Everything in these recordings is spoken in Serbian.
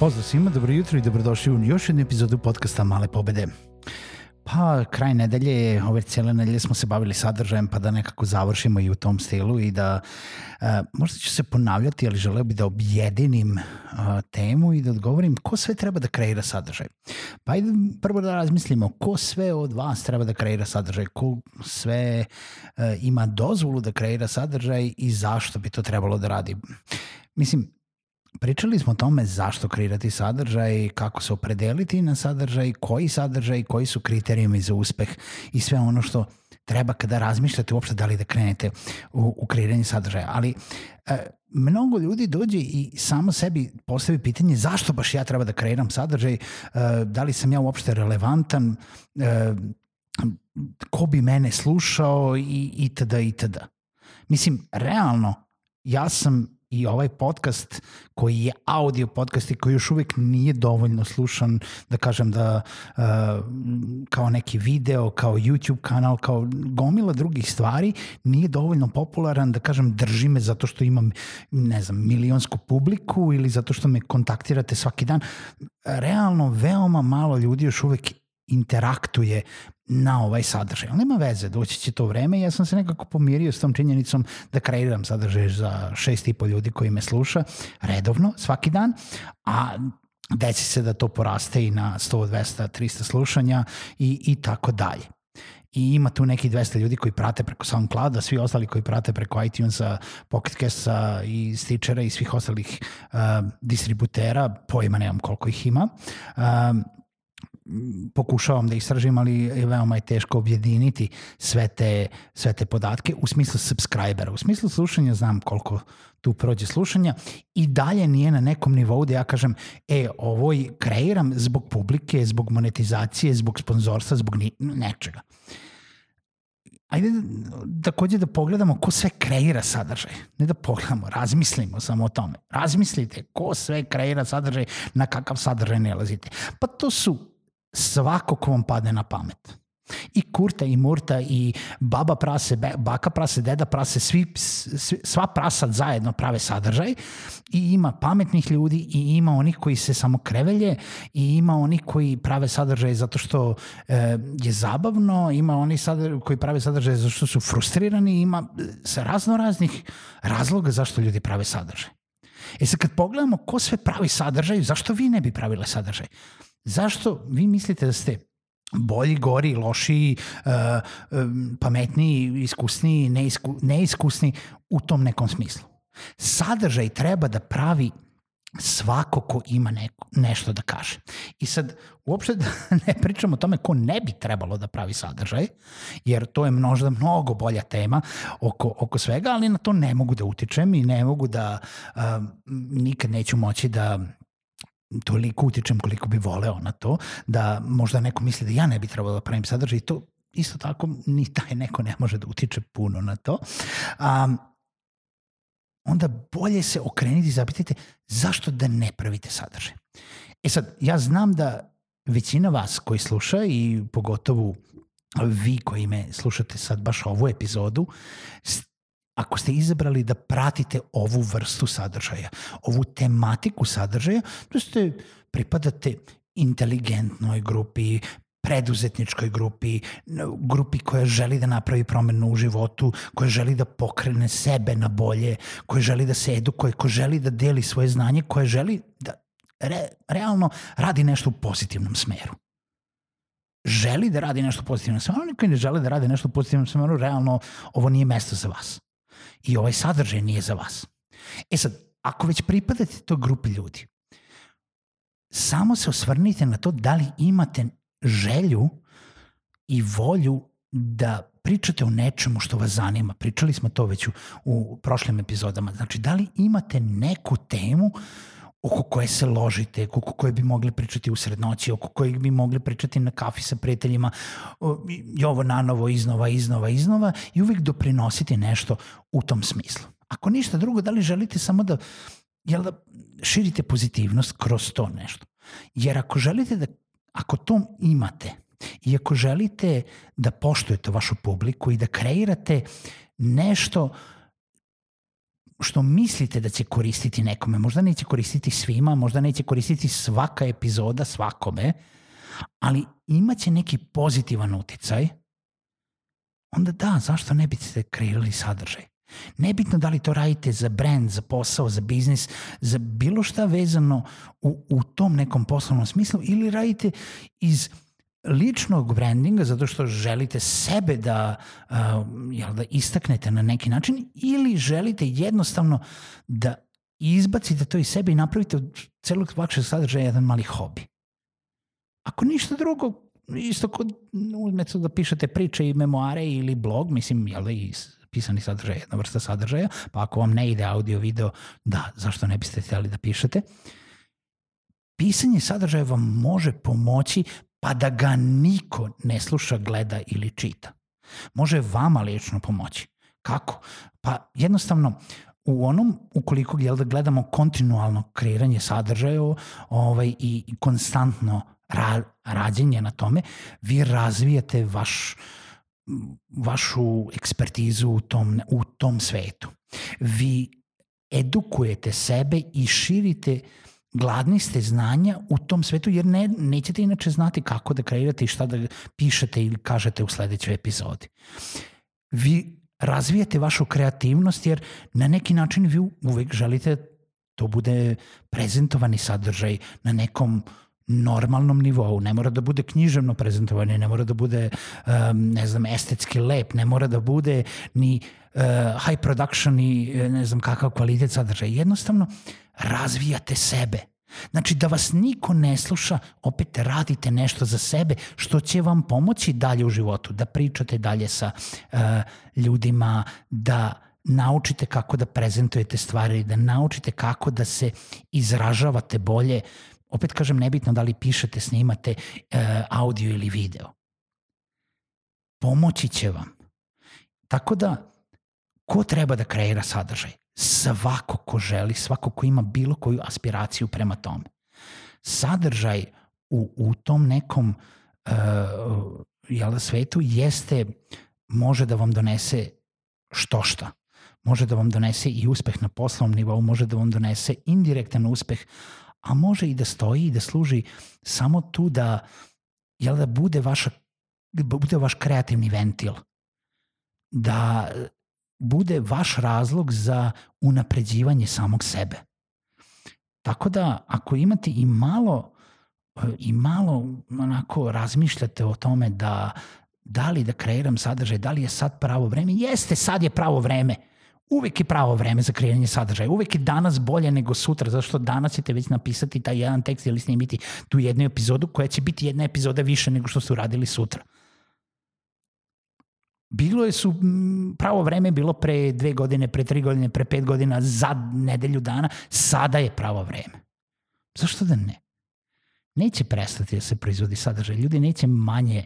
Pozdrav svima, dobro jutro i dobrodošli u još jednu epizodu podcasta Male pobede. Pa, kraj nedelje, ove cijele nedelje smo se bavili sadržajem, pa da nekako završimo i u tom stilu i da, e, možda ću se ponavljati, ali želeo bi da objedinim a, temu i da odgovorim ko sve treba da kreira sadržaj. Pa ajde prvo da razmislimo ko sve od vas treba da kreira sadržaj, ko sve e, ima dozvolu da kreira sadržaj i zašto bi to trebalo da radi. Mislim, Pričali smo o tome zašto kreirati sadržaj, kako se opredeliti na sadržaj, koji sadržaj, koji su kriterijumi za uspeh i sve ono što treba kada razmišljate uopšte da li da krenete u, u kreiranje sadržaja. Ali e, mnogo ljudi dođe i samo sebi postavi pitanje zašto baš ja treba da kreiram sadržaj, e, da li sam ja uopšte relevantan, e, ko bi mene slušao i itd. itd. Mislim, realno, ja sam i ovaj podcast koji je audio podcast i koji još uvek nije dovoljno slušan, da kažem da uh, kao neki video, kao YouTube kanal, kao gomila drugih stvari, nije dovoljno popularan, da kažem drži me zato što imam, ne znam, milionsku publiku ili zato što me kontaktirate svaki dan. Realno, veoma malo ljudi još uvek interaktuje na ovaj sadržaj. Ali nema veze, doći će to vreme i ja sam se nekako pomirio s tom činjenicom da kreiram sadržaj za šest i pol ljudi koji me sluša redovno, svaki dan, a desi se da to poraste i na 100, 200, 300 slušanja i, i tako dalje i ima tu neki 200 ljudi koji prate preko SoundClouda, svi ostali koji prate preko iTunesa, Pocketcasta i Stitchera i svih ostalih uh, distributera, pojma nemam koliko ih ima. Uh, pokušavam da istražim, ali je veoma je teško objediniti sve te, sve te podatke u smislu subscribera. U smislu slušanja znam koliko tu prođe slušanja i dalje nije na nekom nivou da ja kažem e, ovo kreiram zbog publike, zbog monetizacije, zbog sponzorstva, zbog ni, nečega. Ajde takođe da pogledamo ko sve kreira sadržaj. Ne da pogledamo, razmislimo samo o tome. Razmislite ko sve kreira sadržaj, na kakav sadržaj ne lazite. Pa to su svako ko vam padne na pamet. I Kurta i Murta i baba prase, baka prase, deda prase, svi, svi, sva prasa zajedno prave sadržaj i ima pametnih ljudi i ima onih koji se samo krevelje i ima onih koji prave sadržaj zato što e, je zabavno, ima oni sadržaj, koji prave sadržaj zato što su frustrirani, ima e, sa razno raznih razloga zašto ljudi prave sadržaj. E sad kad pogledamo ko sve pravi sadržaj, zašto vi ne bi pravile sadržaj? Zašto vi mislite da ste bolji, gori, lošiji, uh, um, pametniji, iskusniji, neisku, neiskusni u tom nekom smislu. Sadržaj treba da pravi svako ko ima neko, nešto da kaže. I sad, uopšte da ne pričamo o tome ko ne bi trebalo da pravi sadržaj, jer to je možda mnogo bolja tema oko, oko svega, ali na to ne mogu da utičem i ne mogu da, uh, nikad neću moći da toliko utičem koliko bi voleo na to, da možda neko misli da ja ne bi trebalo da pravim sadržaj to isto tako ni taj neko ne može da utiče puno na to. Um, onda bolje se okreniti i zapitajte zašto da ne pravite sadržaj. E sad, ja znam da većina vas koji sluša i pogotovo vi koji me slušate sad baš ovu epizodu, ako ste izabrali da pratite ovu vrstu sadržaja, ovu tematiku sadržaja, da ste pripadate inteligentnoj grupi, preduzetničkoj grupi, grupi koja želi da napravi promenu u životu, koja želi da pokrene sebe na bolje, koja želi da se edukuje, koja želi da deli svoje znanje, koja želi da re, realno radi nešto u pozitivnom smeru. Želi da radi nešto u pozitivnom smeru, oni koji ne žele da radi nešto u pozitivnom smeru, realno ovo nije mesto za vas i ovaj sadržaj nije za vas. E sad, ako već pripadate toj grupi ljudi, samo se osvrnite na to da li imate želju i volju da pričate o nečemu što vas zanima. Pričali smo to već u, u prošlim epizodama. Znači, da li imate neku temu oko koje se ložite, oko koje bi mogli pričati u srednoći, oko kojeg bi mogli pričati na kafi sa prijateljima i ovo nanovo, iznova, iznova, iznova i uvijek doprinositi nešto u tom smislu. Ako ništa drugo, da li želite samo da, jel da širite pozitivnost kroz to nešto? Jer ako želite da, ako to imate, I ako želite da poštujete vašu publiku i da kreirate nešto što mislite da će koristiti nekome, možda neće koristiti svima, možda neće koristiti svaka epizoda svakome, ali imaće neki pozitivan uticaj, onda da, zašto ne biste kreirali sadržaj? Nebitno da li to radite za brand, za posao, za biznis, za bilo šta vezano u, u tom nekom poslovnom smislu ili radite iz ličnog brandinga zato što želite sebe da, uh, jel, da istaknete na neki način ili želite jednostavno da izbacite to iz sebe i napravite od celog vašeg sadržaja jedan mali hobi. Ako ništa drugo, isto kod uzmete da pišete priče i memoare ili blog, mislim, jel da i pisani sadržaj, jedna vrsta sadržaja, pa ako vam ne ide audio, video, da, zašto ne biste htjeli da pišete? Pisanje sadržaja vam može pomoći pa da ga niko ne sluša, gleda ili čita. Može vama lično pomoći. Kako? Pa jednostavno, u onom, ukoliko jel da gledamo kontinualno kreiranje sadržaja ovaj, i, konstantno ra, rađenje na tome, vi razvijate vaš, vašu ekspertizu u tom, u tom svetu. Vi edukujete sebe i širite uh, gladni ste znanja u tom svetu, jer ne, nećete inače znati kako da kreirate i šta da pišete ili kažete u sledećoj epizodi. Vi razvijate vašu kreativnost jer na neki način vi uvek želite to bude prezentovani sadržaj na nekom normalnom nivou, ne mora da bude književno prezentovanje, ne mora da bude um, ne znam, estetski lep, ne mora da bude ni uh, high production i ne znam kakav kvalitet sadržaja. Jednostavno razvijate sebe. Znači da vas niko ne sluša, opet radite nešto za sebe što će vam pomoći dalje u životu, da pričate dalje sa uh, ljudima, da naučite kako da prezentujete stvari, da naučite kako da se izražavate bolje. Opet kažem, nebitno da li pišete, snimate uh, audio ili video. Pomoći će vam. Tako da, ko treba da kreira sadržaj? svako ko želi, svako ko ima bilo koju aspiraciju prema tome. Sadržaj u, u tom nekom uh, jel svetu jeste, može da vam donese što šta. Može da vam donese i uspeh na poslovnom nivou, može da vam donese indirektan uspeh, a može i da stoji i da služi samo tu da, jel da bude vaša bude vaš kreativni ventil. Da bude vaš razlog za unapređivanje samog sebe. Tako da ako imate i malo i malo onako razmišljate o tome da da li da kreiram sadržaj, da li je sad pravo vreme, jeste, sad je pravo vreme. Uvek je pravo vreme za kreiranje sadržaja. Uvek je danas bolje nego sutra, zato što danas ćete već napisati taj jedan tekst ili snimiti tu jednu epizodu koja će biti jedna epizoda više nego što ste uradili sutra. Bilo je su, pravo vreme bilo pre dve godine, pre tri godine, pre pet godina, za nedelju dana, sada je pravo vreme. Zašto da ne? Neće prestati da se proizvodi sadržaj. Ljudi neće manje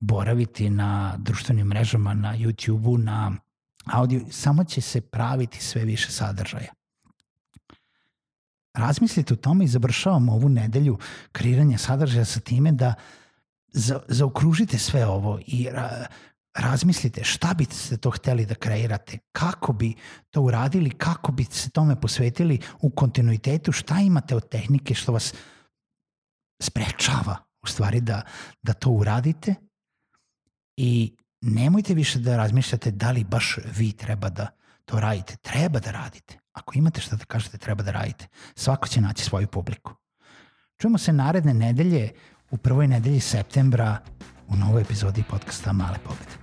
boraviti na društvenim mrežama, na YouTube-u, na audio, samo će se praviti sve više sadržaja. Razmislite o tome i završavamo ovu nedelju kreiranja sadržaja sa time da za, zaokružite sve ovo i razmislite šta biste to hteli da kreirate, kako bi to uradili, kako bi se tome posvetili u kontinuitetu, šta imate od tehnike što vas sprečava u stvari da, da to uradite i nemojte više da razmišljate da li baš vi treba da to radite. Treba da radite. Ako imate šta da kažete, treba da radite. Svako će naći svoju publiku. Čujemo se naredne nedelje u prvoj nedelji septembra u novoj epizodi podcasta Male pobede.